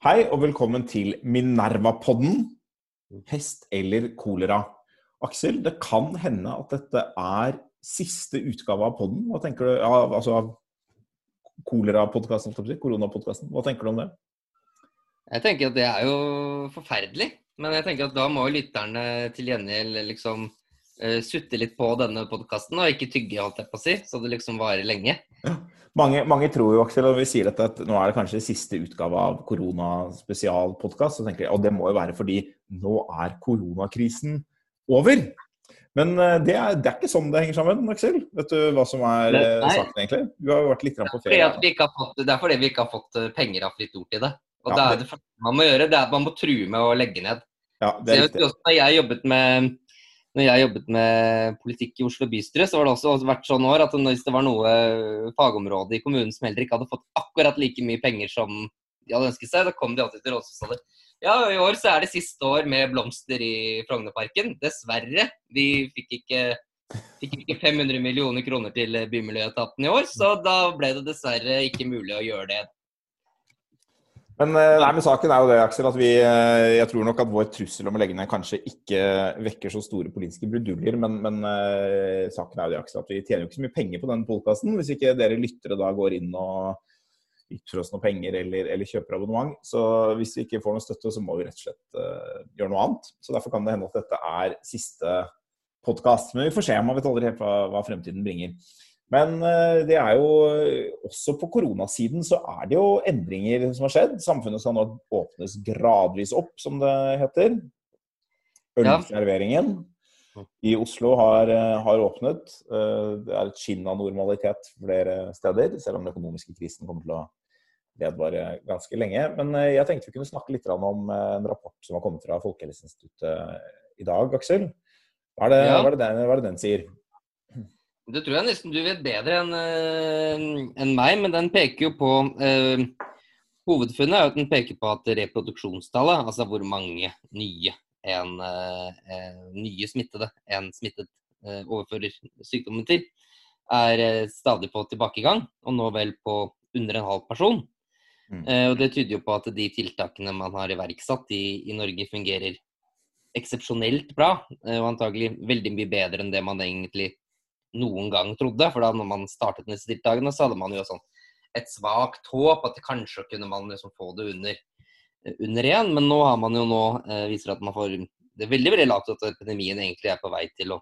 Hei og velkommen til Minerva-podden. Pest eller kolera. Aksel, det kan hende at dette er siste utgave av podden. Hva tenker du? Ja, altså av kolerapodkasten, koronapodkasten. Hva tenker du om det? Jeg tenker at det er jo forferdelig. Men jeg tenker at da må lytterne til gjengjeld liksom uh, sutte litt på denne podkasten og ikke tygge, holdt jeg på å si, så det liksom varer lenge. Ja. Mange, mange, tror jo, Aksel, og vi sier dette, at nå er det kanskje siste utgave av koronaspesialpodkast. Og det må jo være fordi nå er koronakrisen over. Men eh, det er, det er, ikke sånn det henger sammen, Aksel. Vet du hva som er Nei. Eh, saken, egentlig? Du har jo vært litt på ferie. Fått, det er fordi vi ikke har fått eh, penger av Fritt Ord til det. Og ja, det er det første man må gjøre. det er at Man må true med å legge ned. Ja, det er riktig. Når jeg jobbet med når jeg jobbet med politikk i Oslo bystyre, så har det også vært sånn år at hvis det var noe fagområde i kommunen som heller ikke hadde fått akkurat like mye penger som de hadde ønsket seg, da kom de alltid til det. Ja, i år så er det siste år med blomster i Frognerparken. Dessverre. Vi fikk ikke, fikk ikke 500 millioner kroner til Bymiljøetaten i år, så da ble det dessverre ikke mulig å gjøre det men, eh, nei, men saken er jo det, Aksel, at vi, eh, jeg tror nok at vår trussel om å legge ned kanskje ikke vekker så store politiske bruduljer. Men, men uh, saken er jo det, Aksel, at vi tjener jo ikke så mye penger på denne podkasten. Hvis ikke dere lyttere da går inn og ytrer oss noe penger eller, eller, kjøper abonnement. Så hvis vi ikke får noe støtte, så må vi rett og slett uh, gjøre noe annet. Så derfor kan det hende at dette er siste podkast. Men vi får se. Man vet aldri helt hva, hva fremtiden bringer. Men eh, det er jo også på koronasiden så er det jo endringer som har skjedd. Samfunnet skal nå åpnes gradvis opp, som det heter. Ølserveringen i Oslo har, eh, har, åpnet. Eh, det er et skinn av normalitet flere steder, selv om den økonomiske krisen kommer til å vedvare ganske lenge. Men jeg tenkte vi kunne snakke litt om en rapport som har kommet fra Folkehelseinstituttet i dag, Aksel. Hva er det, ja. hva er det, den, hva er det den sier? Det tror jeg nesten du vet bedre enn uh, en meg, men den peker jo på eh, Hovedfunnet er at den peker på at reproduksjonstallet, altså hvor mange nye, en, eh, nye smittede en smittet overfører sykdommen til, er stadig på tilbakegang, og nå vel på under en halv person. Mm. og Det tyder jo på at de tiltakene man har iverksatt i, i Norge, fungerer eksepsjonelt bra, og antagelig veldig mye bedre enn det man egentlig noen gang trodde. For da når man startet disse tiltakene, så hadde man jo sånn et svakt håp at kanskje kunne man liksom få det under, under igjen. Men nå har man jo nå eh, viser at man får Det er veldig veldig lavt at epidemien egentlig er på vei til å,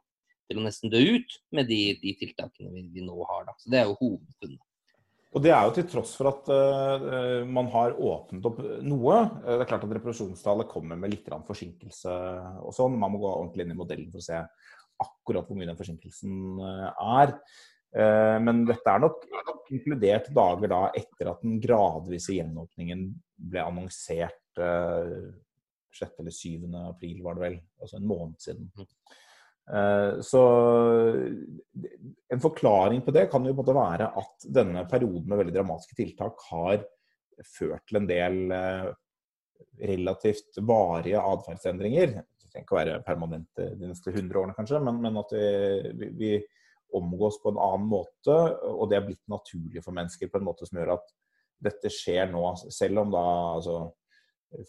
til å nesten dø ut med de, de tiltakene vi, vi, nå har. Da. Så det er jo hovedfunnet. Og Det er jo til tross for at uh, man har åpnet opp noe. Det er klart at Reproduksjonstallet kommer med litt forsinkelse og sånn. Man må gå ordentlig inn i modellen for å se akkurat hvor mye den forsinkelsen eh, er. Eh, men dette er nok inkludert dager da etter at den gradvise gjenåpningen ble annonsert 6. Eh, eller 7. april, var det vel. Altså en måned siden. Mm. Så en forklaring på det kan jo måtte være at denne perioden med veldig dramatiske tiltak har ført til en del relativt varige atferdsendringer trenger ikke å være permanente de neste 100 årene, kanskje, men, men at vi, vi, omgås på en annen måte, og det er blitt naturlig for mennesker på en måte som gjør at dette skjer nå, selv om da altså,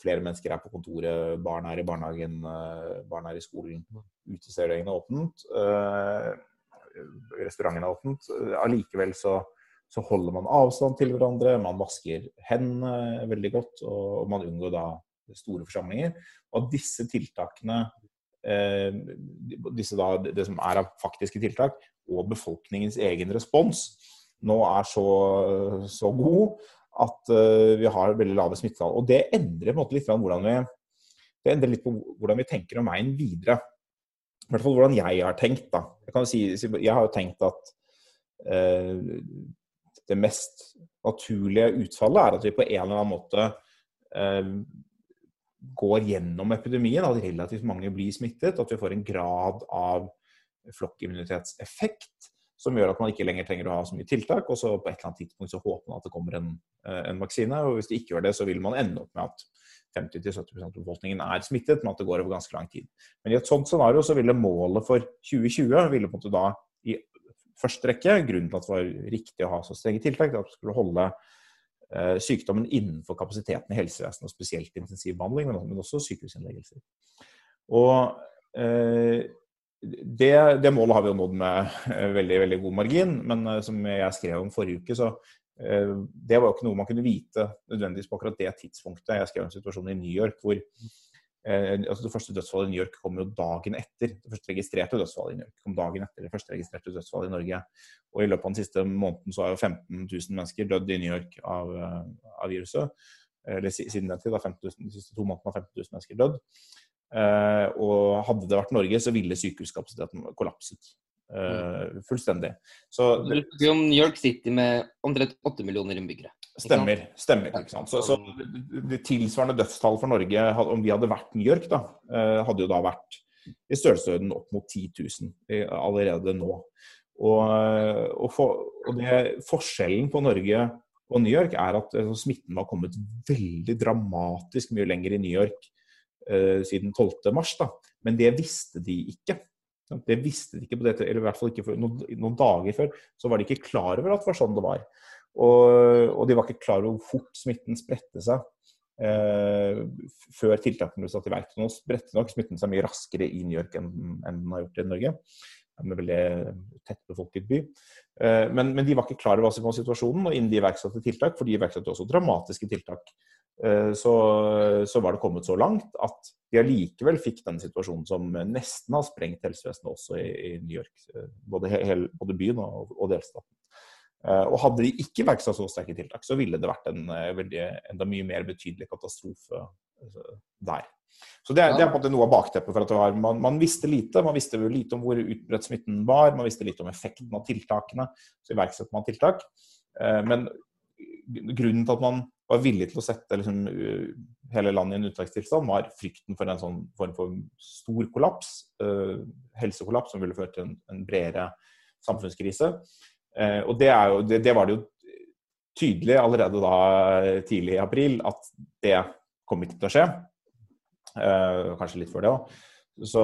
flere mennesker er på kontoret, barn er i barnehagen, eh, barn er i skolen, utestedene er åpent, øh, restauranten er åpent. Allikevel så, så, holder man avstand til hverandre, man vasker hendene veldig godt, og man unngår da store forsamlinger. Og at disse tiltakene, eh, disse da, det som er av faktiske tiltak, og befolkningens egen respons, nå er så, så god at uh, vi har veldig lave smittetall. Og det endrer litt hvordan vi, det endrer litt på hvordan vi tenker om veien videre. I hvert fall hvordan jeg har tenkt. da. Jeg, si, jeg har jo tenkt at eh, det mest naturlige utfallet er at vi på en eller annen måte uh, går gjennom epidemien, at relativt mange blir smittet, at vi får en grad av flokkimmunitetseffekt som gjør at man ikke lenger trenger å ha så mye tiltak. Og så på et eller annet tidspunkt så håper man at det kommer en, eh, en vaksine. Og hvis det ikke gjør det, så vil man ende opp med at 50-70% av befolkningen er smittet, men at det går over ganske lang tid. Men i et sånt scenario så ville målet for 2020 ville på en måte da i første rekke, grunnen til at det var riktig å ha så strenge tiltak, at vi skulle holde sykdommen innenfor kapasiteten i helsevesenet, og spesielt intensivbehandling, men også sykehusinnleggelser. Og det, det, målet har vi jo nådd med veldig veldig god margin, men som jeg skrev om forrige uke, så det var jo ikke noe man kunne vite nødvendigvis på akkurat det tidspunktet. Jeg skrev en situasjon i New York hvor Eh, altså Det første dødsfallet i New York kom jo dagen etter. Det første registrerte dødsfallet i New York kom dagen etter det første registrerte dødsfallet i Norge. Og i løpet av den siste måneden så har jo 15 000 mennesker dødd i New York av, eh, av viruset. Eller siden den tid da, 15 000, de siste to månedene har 15 000 mennesker dødd. Eh, og hadde det vært Norge, så ville sykehuskapasiteten kollapset. Uh, fullstendig. Så, du snakker om New York City med omtrent 8 millioner innbyggere. Stemmer. stemmer ikke sant? Så, så det tilsvarende dødstall for Norge, om vi hadde vært New York, da, uh, hadde jo da vært i størrelsesorden opp mot 10 000 allerede nå. Og, og, for, og det, forskjellen på Norge og New York er at altså, smitten har kommet veldig dramatisk mye lenger i New York uh, siden 12.3. Men det visste de ikke. Det visste de ikke på dette, eller i hvert fall ikke for noen, noen, dager før. Så var de ikke klar over at det var sånn det var. Og, og de var ikke klar over hvor fort smitten spredte seg eh, før tiltakene ble satt i verk. Nå spredte nok smitten seg mye raskere i New York enn, enn den har gjort i Norge. En veldig tettbefolket by. Eh, men, men, de var ikke klar over situasjonen, og innen de iverksatte tiltak, for de iverksatte også dramatiske tiltak så, så, var det kommet så langt at de allikevel fikk den situasjonen som nesten har sprengt helsevesenet også i, i New York. Eh, både, hel, både byen og, og, delstaten. Eh, og hadde de ikke iverksatt så sterke tiltak, så ville det vært en veldig, enda mye mer betydelig katastrofe der. Så det, det er på en måte noe av bakteppet for at var, man, man, visste lite. Man visste lite om hvor utbredt smitten var, man visste lite om effekten av tiltakene. Så iverksatte man tiltak. Men grunnen til at man var villig til å sette liksom, hele landet i en unntakstilstand, var frykten for en sånn form for stor kollaps, uh, helsekollaps, som ville ført til en, en bredere samfunnskrise. Uh, og det, jo, det, det, var det jo tydelig allerede da tidlig i april at det kom ikke til å skje. Uh, kanskje litt før det òg. Så,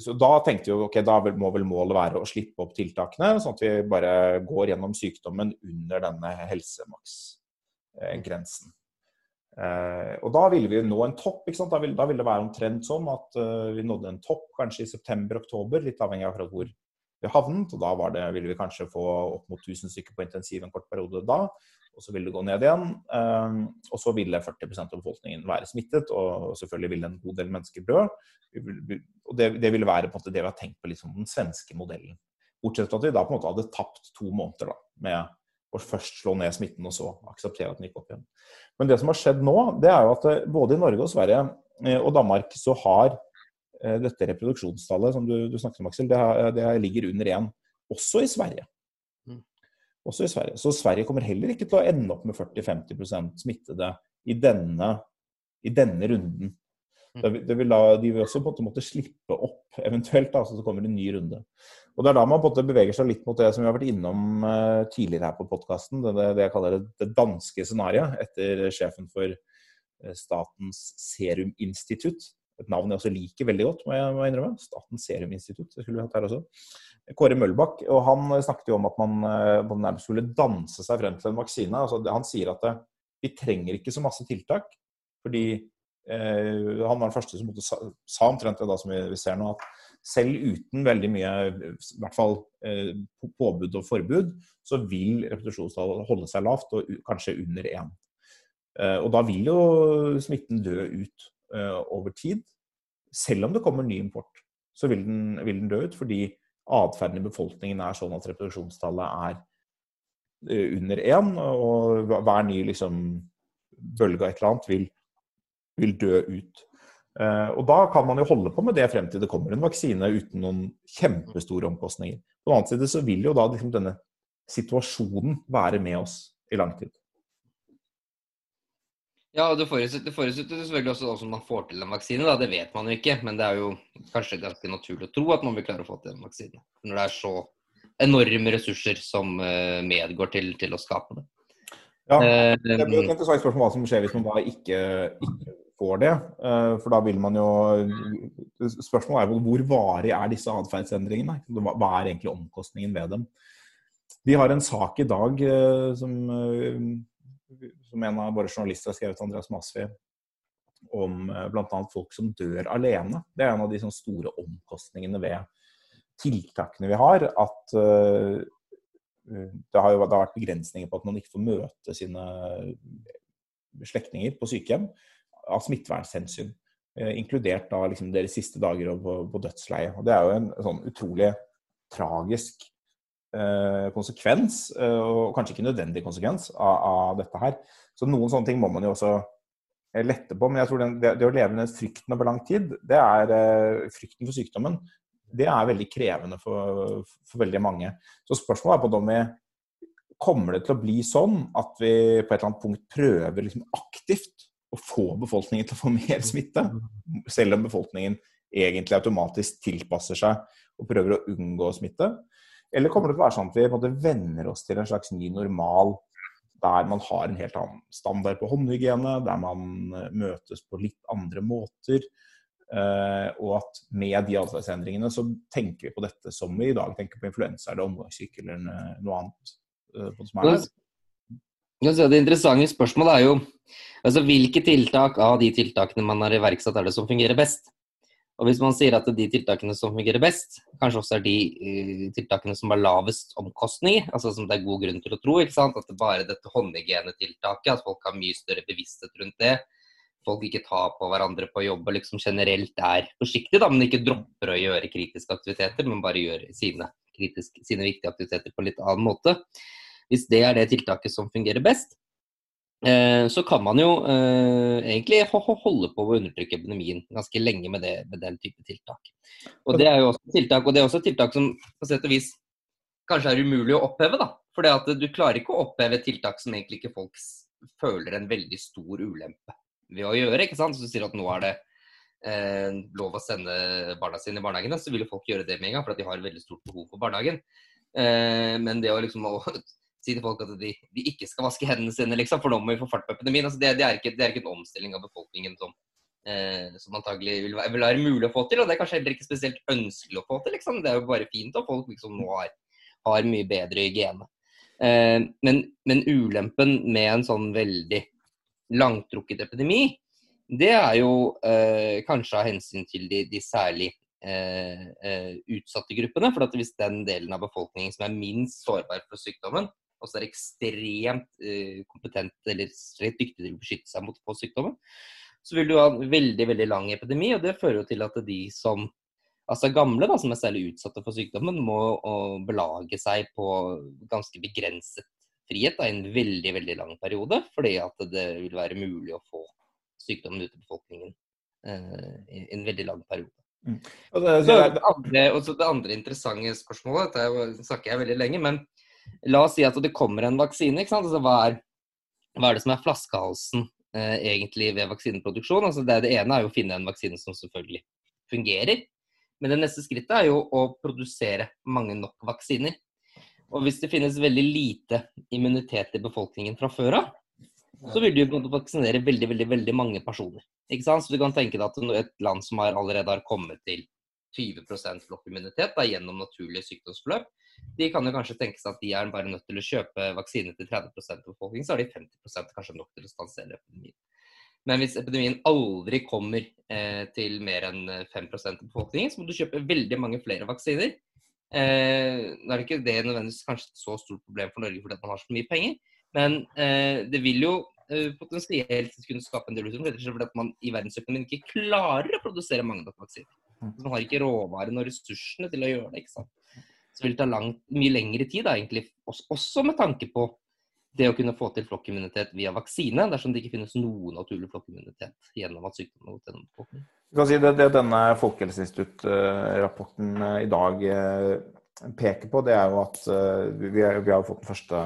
så, da tenkte vi ok, da må vel målet være å slippe opp tiltakene, sånn at vi bare går gjennom sykdommen under denne helsemaks Eh, grensen. Eh, og da ville vi nå en topp. Da ville, da ville det være omtrent sånn at uh, vi nådde en topp kanskje i september-oktober, litt avhengig av hvor vi havnet. og Da det, ville vi kanskje få opp mot 1000 stykker på intensiv en kort periode da. Og så ville det gå ned igjen. Eh, og så ville 40% av befolkningen være smittet, og, og selvfølgelig ville en god del mennesker dø. Og det, det, ville være på en måte det vi har tenkt på liksom, den svenske modellen. Bortsett fra at vi da på en måte hadde tapt to måneder da, med og først slå ned smitten, og så akseptere at den gikk opp igjen. Men det som har skjedd nå, det er jo at eh, både i Norge og Sverige eh, og Danmark så har eh, dette reproduksjonstallet som du, du snakket om, Aksel, det, det ligger under én. Også i Sverige. Mm. Også i Sverige. Så Sverige kommer heller ikke til å ende opp med 40-50% smittede i denne, i denne runden. Mm. Det vil da, de vil også på en måte slippe opp eventuelt, da, så kommer det en ny runde. Og Det er da man på en måte beveger seg litt mot det som vi har vært innom uh, tidligere her på podkasten. Det, det, jeg kaller det, det danske scenarioet, etter sjefen for uh, Statens seruminstitutt. Et navn jeg også liker veldig godt, må jeg, må jeg innrømme. Statens seruminstitutt. Det skulle vi hatt her også. Kåre Møllbakk. og Han snakket jo om at man, man nærmest skulle danse seg frem til en vaksine. Altså, han sier at vi trenger ikke så masse tiltak. fordi Eh, han var den første som sa, sa omtrent det da som vi, vi, ser nå, at selv uten veldig mye i hvert fall eh, påbud og forbud, så vil repetisjonstallet holde seg lavt, og kanskje under én. Eh, og da vil jo smitten dø ut eh, over tid. Selv om det kommer ny import, så vil den, vil den dø ut fordi atferden i befolkningen er sånn at reproduksjonstallet er under én, og hver ny liksom, bølge av et eller annet vil vil dø ut. Eh, og Da kan man jo holde på med det frem til det kommer en vaksine uten noen kjempestore omkostninger. På den annen side så vil jo da liksom denne situasjonen være med oss i lang tid. Ja, og Det forutsetter, selvfølgelig også Om man får til en vaksine. Da. Det vet man jo ikke, men det er jo kanskje ganske naturlig å tro at man vil klare å få til en vaksine. Når det er så enorme ressurser som eh, medgår til, til å skape det. Ja, Det blir et interessant spørsmål hva som skjer hvis man da ikke, ikke får det. Eh, for da vil man jo Spørsmålet er jo hvor varig er disse atferdsendringene? Hva er egentlig omkostningen ved dem? Vi har en sak i dag eh, som eh, som en av våre journalister har skrevet, Andreas Masvi, om bl.a. folk som dør alene. Det er en av de sånn store omkostningene ved tiltakene vi har. At det, har jo, vært begrensninger på at man ikke får møte sine slektninger på sykehjem av smittevernhensyn. Uh, inkludert da liksom deres siste dager på, på dødsleiet. Og det er jo en sånn utrolig tragisk eh, konsekvens, og kanskje ikke nødvendig konsekvens, av, av dette her. Så noen sånne ting må man jo også lette på. Men jeg tror den, det, det, å leve med den frykten over lang tid, det er eh, frykten for sykdommen. Det er veldig krevende for, for, veldig mange. Så spørsmålet er på om vi kommer det til å bli sånn at vi på et eller annet punkt prøver liksom aktivt å få befolkningen til å få mer smitte, selv om befolkningen egentlig automatisk tilpasser seg og prøver å unngå smitte? Eller kommer det til å være sånn at vi på måte venner oss til en slags ny normal der man har en helt annen standard på håndhygiene, der man eh, møtes på litt andre måter. Uh, og at med de atferdsendringene så tenker vi på dette som vi i dag tenker på influensa eller omgangssyke eller noe annet. Uh, det, det interessante spørsmålet er jo altså, hvilke tiltak av de tiltakene man har iverksatt, er det som fungerer best? Og hvis man sier at de tiltakene som fungerer best, kanskje også er de uh, tiltakene som har lavest omkostninger, altså som det er god grunn til å tro, ikke sant? at det bare dette håndhygienetiltaket, at folk har mye større bevissthet rundt det, folk ikke tar på hverandre på jobb og liksom generelt er forsiktige, da, men ikke dropper å gjøre kritiske aktiviteter, men bare gjør sine, kritisk, sine viktige aktiviteter på litt annen måte. Hvis det er det tiltaket som fungerer best, Eh, så kan man jo eh, egentlig holde på å undertrykke epidemien ganske lenge med, det, med, den type tiltak. Og det er jo også tiltak, og det er også tiltak som på sett og vis kanskje er umulig å oppheve. da. For du klarer ikke å oppheve tiltak som egentlig ikke folk føler en veldig stor ulempe ved å gjøre. ikke sant? Så du sier at nå er det eh, lov å sende barna sine i barnehagene, så vil jo folk gjøre det med en gang, for at de har et veldig stort behov for barnehagen. Eh, men det å liksom si til folk at de, de, ikke skal vaske hendene sine, liksom, for nå må vi få fart på epidemien. Altså, det, det, er ikke, det, er ikke, en omstilling av befolkningen som, eh, som antagelig vil, vil, være mulig å få til. Og det er kanskje heller ikke spesielt ønskelig å få til. Liksom. Det er jo bare fint at folk liksom nå har, har mye bedre hygiene. Eh, men, men, ulempen med en sånn veldig langtrukket epidemi, det er jo eh, kanskje av hensyn til de, de særlig eh, eh, utsatte gruppene. For hvis den delen av befolkningen som er minst sårbar for sykdommen, også er ekstremt uh, kompetent eller rett dyktig til å beskytte seg mot på sykdommen, så vil du ha en veldig veldig lang epidemi. og Det fører jo til at de som altså gamle, da, som er særlig utsatte for sykdommen, må belage seg på ganske begrenset frihet da, i en veldig veldig lang periode. Fordi at det vil være mulig å få sykdommen ut i befolkningen uh, i en veldig lang periode. Mm. Og det, det, det, andre, det, andre, interessante spørsmålet, dette snakker jeg veldig lenge, men La oss si at det kommer en vaksine. Altså, hva, er, hva, er, det som er flaskehalsen eh, egentlig ved vaksineproduksjon? Altså, det, det, ene er jo å finne en vaksine som selvfølgelig fungerer. Men det neste skrittet er jo å produsere mange nok vaksiner. Og hvis det finnes veldig lite immunitet i befolkningen fra før av, så vil du jo vaksinere veldig veldig, veldig mange personer. Ikke sant? Så du kan tenke deg at et land som allerede har kommet til 20% flokkimmunitet gjennom naturlige sykdomsforløp, de kan jo kanskje tenke seg at de er bare nødt til å kjøpe vaksine til 30% av befolkningen, så har de 50 kanskje nok til å stansere epidemien. Men hvis epidemien aldri kommer eh, til mer enn 5% av befolkningen, så må du kjøpe veldig mange flere vaksiner. Eh, nå er det ikke det nødvendigvis kanskje et så stort problem for Norge fordi man har så mye penger, men eh, det vil jo eh, potensielt kunne skape en del utfordringer fordi at man i verdensøkonomien ikke klarer å produsere mange nok vaksiner. Mm. Man har ikke råvarene og ressursene til å gjøre det. ikke sant? Så vil det ta lang, mye lengre tid, da, egentlig, også med tanke på det å kunne få til flokkimmunitet via vaksine, dersom det ikke finnes noen naturlig flokkimmunitet gjennom at sykdommen har gått gjennom befolkningen. Si det, det denne Folkehelseinstitutt-rapporten eh, i dag eh, peker på, det er jo at vi, vi, vi har fått den første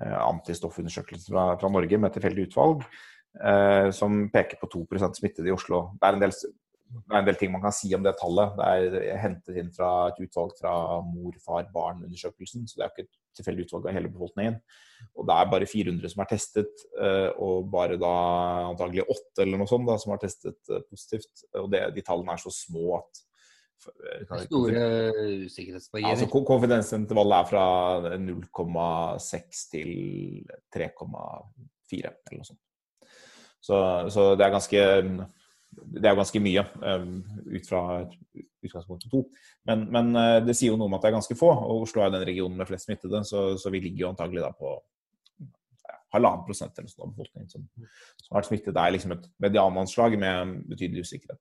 antistoffundersøkelsen fra, fra Norge med tilfeldig utvalg, som peker på 2% smittede i Oslo. Det er en del det er en del ting man kan si om det tallet. Det er hentet inn fra et utvalg fra mor, far, barn-undersøkelsen. Så det er jo ikke et tilfeldig utvalg av hele befolkningen. Og det er bare 400 som er testet, eh, og bare da antagelig 8 eller noe sånt da, som har testet eh, positivt. Og det, de tallene er så små at eh, Store usikkerhetsbarrierer. Altså, konfidensintervallet er fra 0,6 til 3,4 eller noe sånt. Så, så det er ganske det er jo ganske mye um, ut fra utgangspunktet to. Men, men uh, det sier jo noe om at det er ganske få. og Oslo er den regionen med flest smittede, så, så vi ligger jo antagelig da på halvannen prosent eller sånn av befolkningen som, som har vært smittet. Det er liksom et mediananslag med betydelig usikkerhet.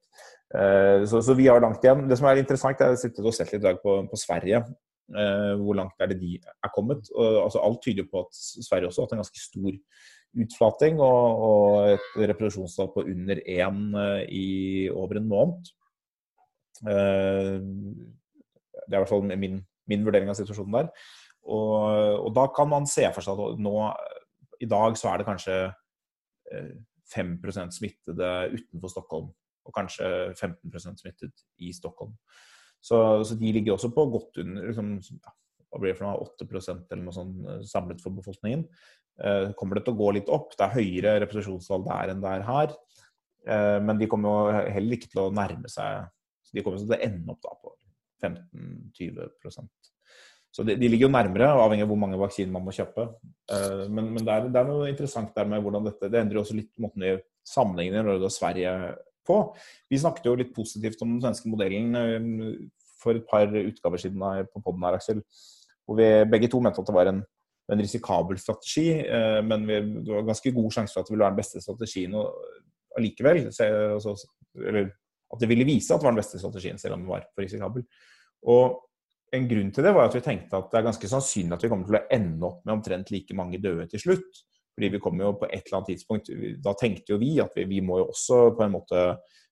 Uh, så, så, vi har langt igjen. Det som er interessant, er å sitte og sett litt i dag på, på Sverige. Hvor langt er det de er kommet? Og, altså, alt tyder på at Sverige også har hatt en ganske stor utflating og, og et reproduksjonstall på under én eh, i over en måned. Eh, det er i hvert fall min, min vurdering av situasjonen der. Og, og, da kan man se for seg at nå i dag så er det kanskje 5 eh, smittede utenfor Stockholm, og kanskje 15% smittet i Stockholm. Så, så, de ligger også på godt under liksom, hva blir det for noe, 8% eller noe sånt samlet for befolkningen. Eh, kommer det til å gå litt opp. Det er høyere representasjonstall der enn det er her. Eh, men de kommer jo heller ikke til å nærme seg De kommer til å ende opp da på 15-20% Så de, de, ligger jo nærmere, avhengig av hvor mange vaksiner man må kjøpe. Eh, men, men det, er, det, er, noe interessant der med hvordan dette Det endrer jo også litt måten vi sammenligner Norge og Sverige på. Vi snakket jo litt positivt om den svenske modellen for et par utgaver siden på poden her, Aksel. Hvor vi begge to mente at det var en en risikabel strategi, eh, men det var ganske god sjanse for at det ville være den beste strategien allikevel. Altså, eller at det ville vise at det var den beste strategien, selv om den var for risikabel. Og en grunn til det var at vi tenkte at det er ganske sannsynlig at vi kommer til å ende opp med omtrent like mange døde til slutt. Fordi vi kommer jo på et eller annet tidspunkt Da tenkte jo vi at vi, vi må jo også på en måte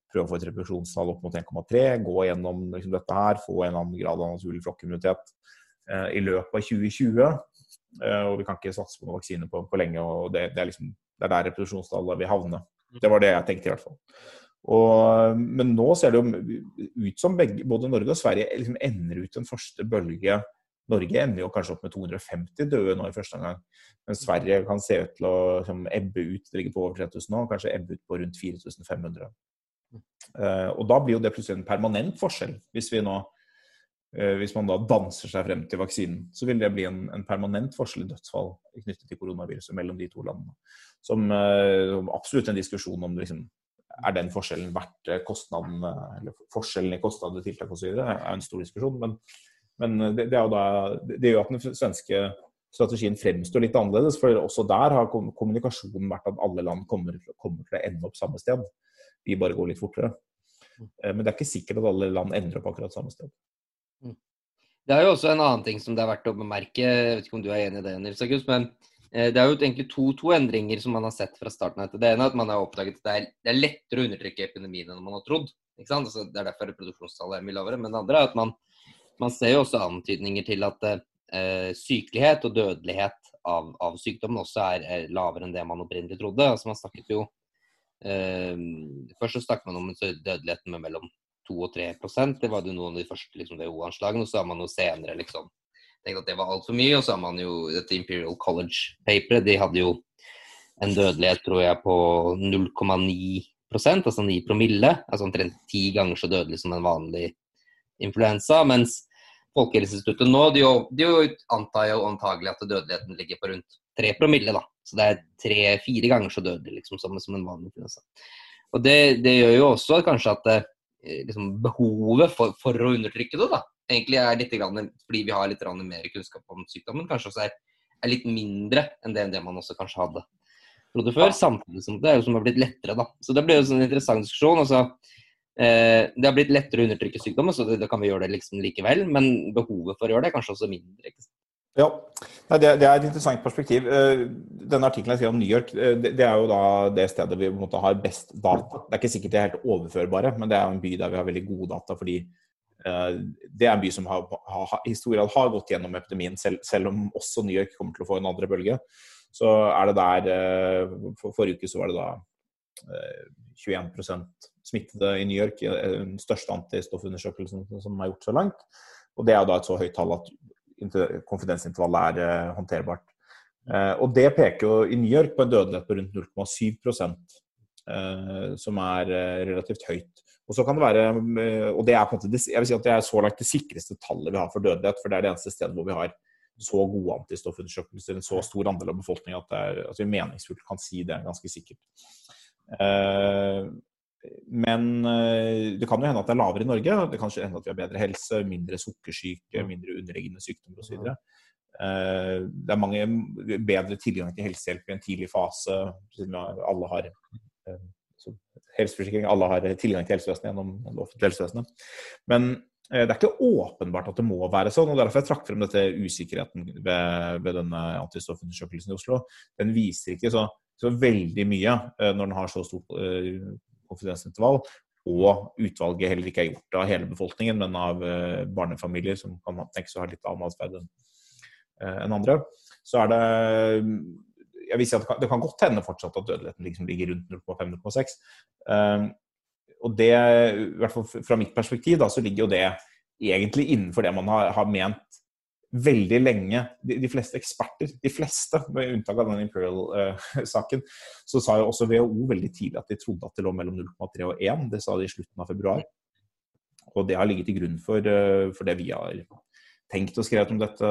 prøve å få et reproduksjonstall opp mot 1,3, gå gjennom liksom dette her, få en annen grad av naturlig flokkimmunitet i løpet av 2020. Eh, og vi kan ikke satse på noen vaksine på, på, lenge. og det, det, er liksom, det er der reproduksjonstallet vil havne. Det var det jeg tenkte, i hvert fall. Og, men nå ser det jo ut som begge, både Norge og Sverige liksom ender ut en første bølge. Norge ender jo kanskje opp med 250 døde nå i første omgang. Men Sverige kan se ut til å liksom, ebbe ut. Det ligger på over 3000 nå, kanskje ebbe ut på rundt 4500. Uh, eh, og da blir jo det plutselig en permanent forskjell, hvis vi nå Eh, hvis man da danser seg frem til vaksinen, så vil det bli en, en permanent forskjell i dødsfall knyttet til koronaviruset mellom de to landene. Som, eh, som absolutt en diskusjon om liksom, er den forskjellen verdt eh, kostnaden, eller forskjellen i kostnader, tiltak osv. er en stor diskusjon. Men, men det, det, da, det, gjør at den svenske strategien fremstår litt annerledes. For også der har kommunikasjonen vært at alle land kommer, kommer til å ende opp samme sted. Vi bare går litt fortere. Men det er ikke sikkert at alle land ender opp akkurat samme sted. Mm. Det er jo også en annen ting som det er verdt å bemerke, jeg vet ikke om du er enig i det, Nils August, men eh, det er jo egentlig to, to, endringer som man har sett fra starten av. Det ene er at man har oppdaget at det er, det er lettere å undertrykke epidemien enn man har trodd. Altså, det er derfor reproduksjonstallet er mye lavere. Men det andre er at man, man ser jo også antydninger til at eh, sykelighet og dødelighet av, av sykdommen også er, er, lavere enn det man opprinnelig trodde. Altså, man snakket jo eh, Først så snakket man om dødeligheten med mellom 2 og 3 Det var jo noen av de første liksom, WHO-anslagene. Så har man jo senere liksom tenkt at det var altfor mye. Og så har man jo dette Imperial College-paperet. De hadde jo en dødelighet, tror jeg, på 0,9% altså 9 promille. Altså omtrent ti ganger så dødelig som en vanlig influensa. Mens Folkehelseinstituttet nå de, de antar jo antagelig at dødeligheten ligger på rundt 3 promille. da. Så det er tre-fire ganger så dødelig liksom, som, som en vanlig influensa. Og det, det, gjør jo også kanskje at eh, Eh, liksom, behovet for, for, å undertrykke det. da. Egentlig er litt grann, fordi vi har litt mer kunnskap om sykdommen, kanskje også er, er litt mindre enn det, det man også kanskje hadde trodde før. Samtidig som det er jo som har blitt lettere. da. Så det blir jo en interessant diskusjon. altså eh, Det har blitt lettere å undertrykke sykdommen, så da kan vi gjøre det liksom likevel. Men behovet for å gjøre det er kanskje også mindre. ikke sant? Ja, det, er et interessant perspektiv. Eh, denne artikkelen jeg skrev om New York, det, det er jo da det stedet vi har best data. Det er ikke sikkert det er helt overførbare, men det er en by der vi har veldig gode data. fordi eh, det er en by som har, har, historien har gått gjennom epidemien, selv, selv, om også New York kommer til å få en andre bølge. Så er det der for Forrige uke så var det da 21% smittede i New York, den største antistoffundersøkelsen som er gjort så langt. Og det er da et så høyt tall at konfidensintervallet er eh, håndterbart. Eh, og det peker jo i New York på en dødelighet på rundt 0,7 eh, som er relativt høyt. Og så kan det være, og det er på en måte, jeg vil si at det er så langt det sikreste tallet vi har for dødelighet, for det er det eneste stedet hvor vi har så gode antistoffundersøkelser, en så stor andel av befolkningen at, det er, at vi meningsfullt kan si det ganske sikkert. Eh, men eh, det kan jo hende at det er lavere i Norge. Det kan hende at vi har bedre helse, mindre sukkersyke, mindre underliggende sykdommer osv. Eh, det er mange bedre tilgang til helsehjelp i en tidlig fase, siden alle har helseforsikring, alle har tilgang til helsevesenet gjennom det offentlige helsevesenet. Men det er ikke åpenbart at det må være sånn. og Derfor jeg trakk frem dette usikkerheten ved, ved denne antistoffundersøkelsen i Oslo. Den viser ikke så, så veldig mye når den har så stort konfidensintervall. Og utvalget heller ikke er gjort av hele befolkningen, men av uh, barnefamilier som kan tenkes å ha litt annen atferd enn uh, andre. Så er det jeg vil si at Det kan godt hende fortsatt at dødeligheten liksom ligger rundt 0,5-0,6. Um, og det, i hvert fall fra mitt perspektiv, da, så ligger jo det egentlig innenfor det man har, har ment veldig lenge. De, de, fleste eksperter, de fleste, med unntak av den Imperial-saken, uh, så sa jo også WHO veldig tidlig at de trodde at det lå mellom 0,3 og 1. Det sa de i slutten av februar. Og det har ligget til grunn for, uh, for det vi har tenkt og skrevet om dette,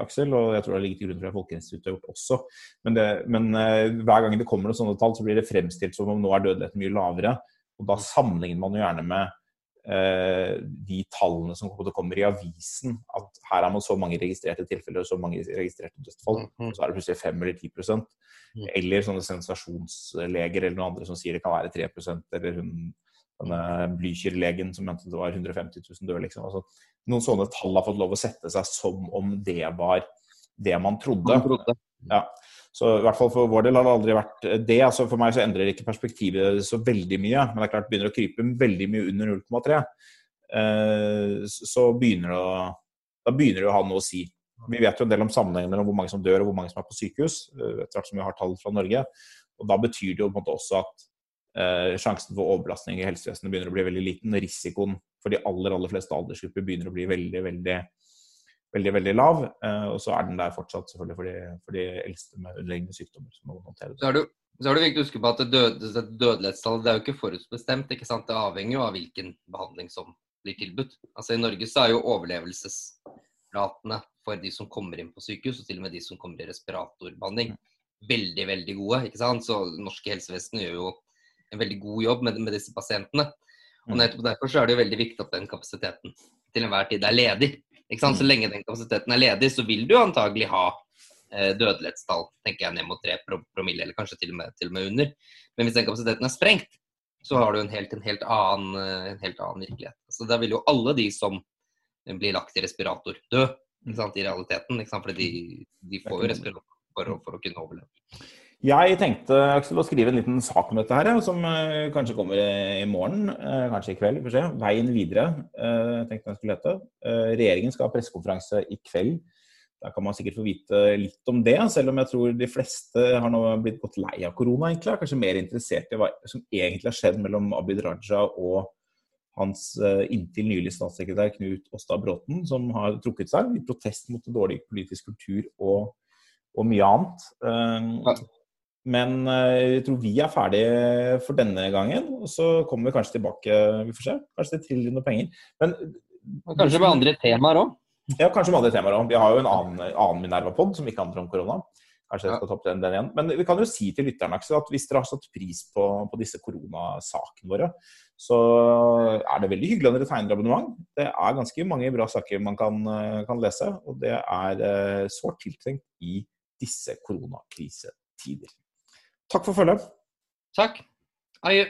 Aksel. Og jeg tror det har ligget til grunn for det Folkehelseinstituttet har gjort også. Men, det, men uh, hver gang det kommer noen sånne tall, så blir det fremstilt som om nå er dødeligheten mye lavere. Og da sammenligner man jo gjerne med Eh, de tallene som kommer i avisen, at her har man så mange registrerte tilfeller og så mange registrerte dødsfall, mm, mm. og så er det plutselig 5 eller 10 mm. Eller sånne sensasjonsleger eller noen andre som sier det kan være 3% eller hun, denne Blücher-legen som mente det var 150 000 døde. Liksom. Altså, noen sånne tall har fått lov å sette seg som om det var det man trodde. Man trodde. Ja. Så i hvert fall for vår del har det aldri vært det. altså For meg så endrer ikke perspektivet så veldig mye. Men det er klart det begynner å krype veldig mye under 0,3, eh, så begynner det å, da begynner det å ha noe å si. Vi vet jo en del om sammenhengen mellom hvor mange som dør og hvor mange som er på sykehus, eh, etter hvert som vi har tall fra Norge. Og Da betyr det jo på en måte også at eh, sjansen for overbelastning i helsevesenet begynner å bli veldig liten. Risikoen for de aller aller fleste aldersgrupper begynner å bli veldig, veldig veldig veldig lav. Eh, og så er den der fortsatt selvfølgelig for de, for de eldste med underliggende sykdommer. som må håndtere det. Så er det, så er det viktig å huske på at død, dødelighetstallet det er jo ikke forutbestemt. ikke sant? Det avhenger jo av hvilken behandling som blir tilbudt. Altså I Norge så er jo overlevelsesratene for de som kommer inn på sykehus, og til og med de som kommer i respiratorbehandling, veldig veldig gode. ikke sant? Så norske helsevesen gjør jo en veldig god jobb med, med disse pasientene. Og mm. nettopp Derfor så er det jo veldig viktig at den kapasiteten til enhver tid er ledig. Så mm. lenge den kapasiteten er ledig, så vil du antagelig ha eh, dødelighetstall tenker jeg, ned mot 3 promille, eller kanskje til og, med, til og med under. Men hvis den kapasiteten er sprengt, så har du en helt, en helt, annen, eh, en helt annen, virkelighet. Så Da vil jo alle de som blir lagt i respirator, dø sant, i realiteten. Fordi de, de, får jo respirator for, for å kunne overleve. Jeg tenkte Aksel, å skrive en liten sak om dette, her, som uh, kanskje kommer i morgen, uh, kanskje i kveld. får se. Veien videre, uh, tenkte jeg skulle hete. regjeringen skal ha pressekonferanse i kveld. Da kan man sikkert få vite litt om det, selv om jeg tror de fleste har nå blitt gått lei av korona. egentlig, Kanskje mer interessert i hva som egentlig har skjedd mellom Abid Raja og hans inntil nylig statssekretær Knut Åstad Bråten, som har trukket seg i protest mot dårlig politisk kultur og, og mye annet. Men eh, jeg tror vi er ferdige for denne gangen. Og så kommer vi kanskje tilbake. Vi får se. Kanskje det triller noen penger. Men, kanskje med andre temaer òg? Ja, kanskje med andre temaer òg. Vi har jo en annen, annen Minerva-pod som ikke handler om korona. Kanskje jeg skal ta opp den, den, igjen. Men vi kan jo si til lytterne at hvis dere har satt pris på, på disse koronasakene våre, så er det veldig hyggelig at dere tegner abonnement. Det er ganske mange bra saker man kan, kan lese, og det er eh, sårt tiltrengt i disse koronakrisetider. Takk for følget. Takk. Adjø.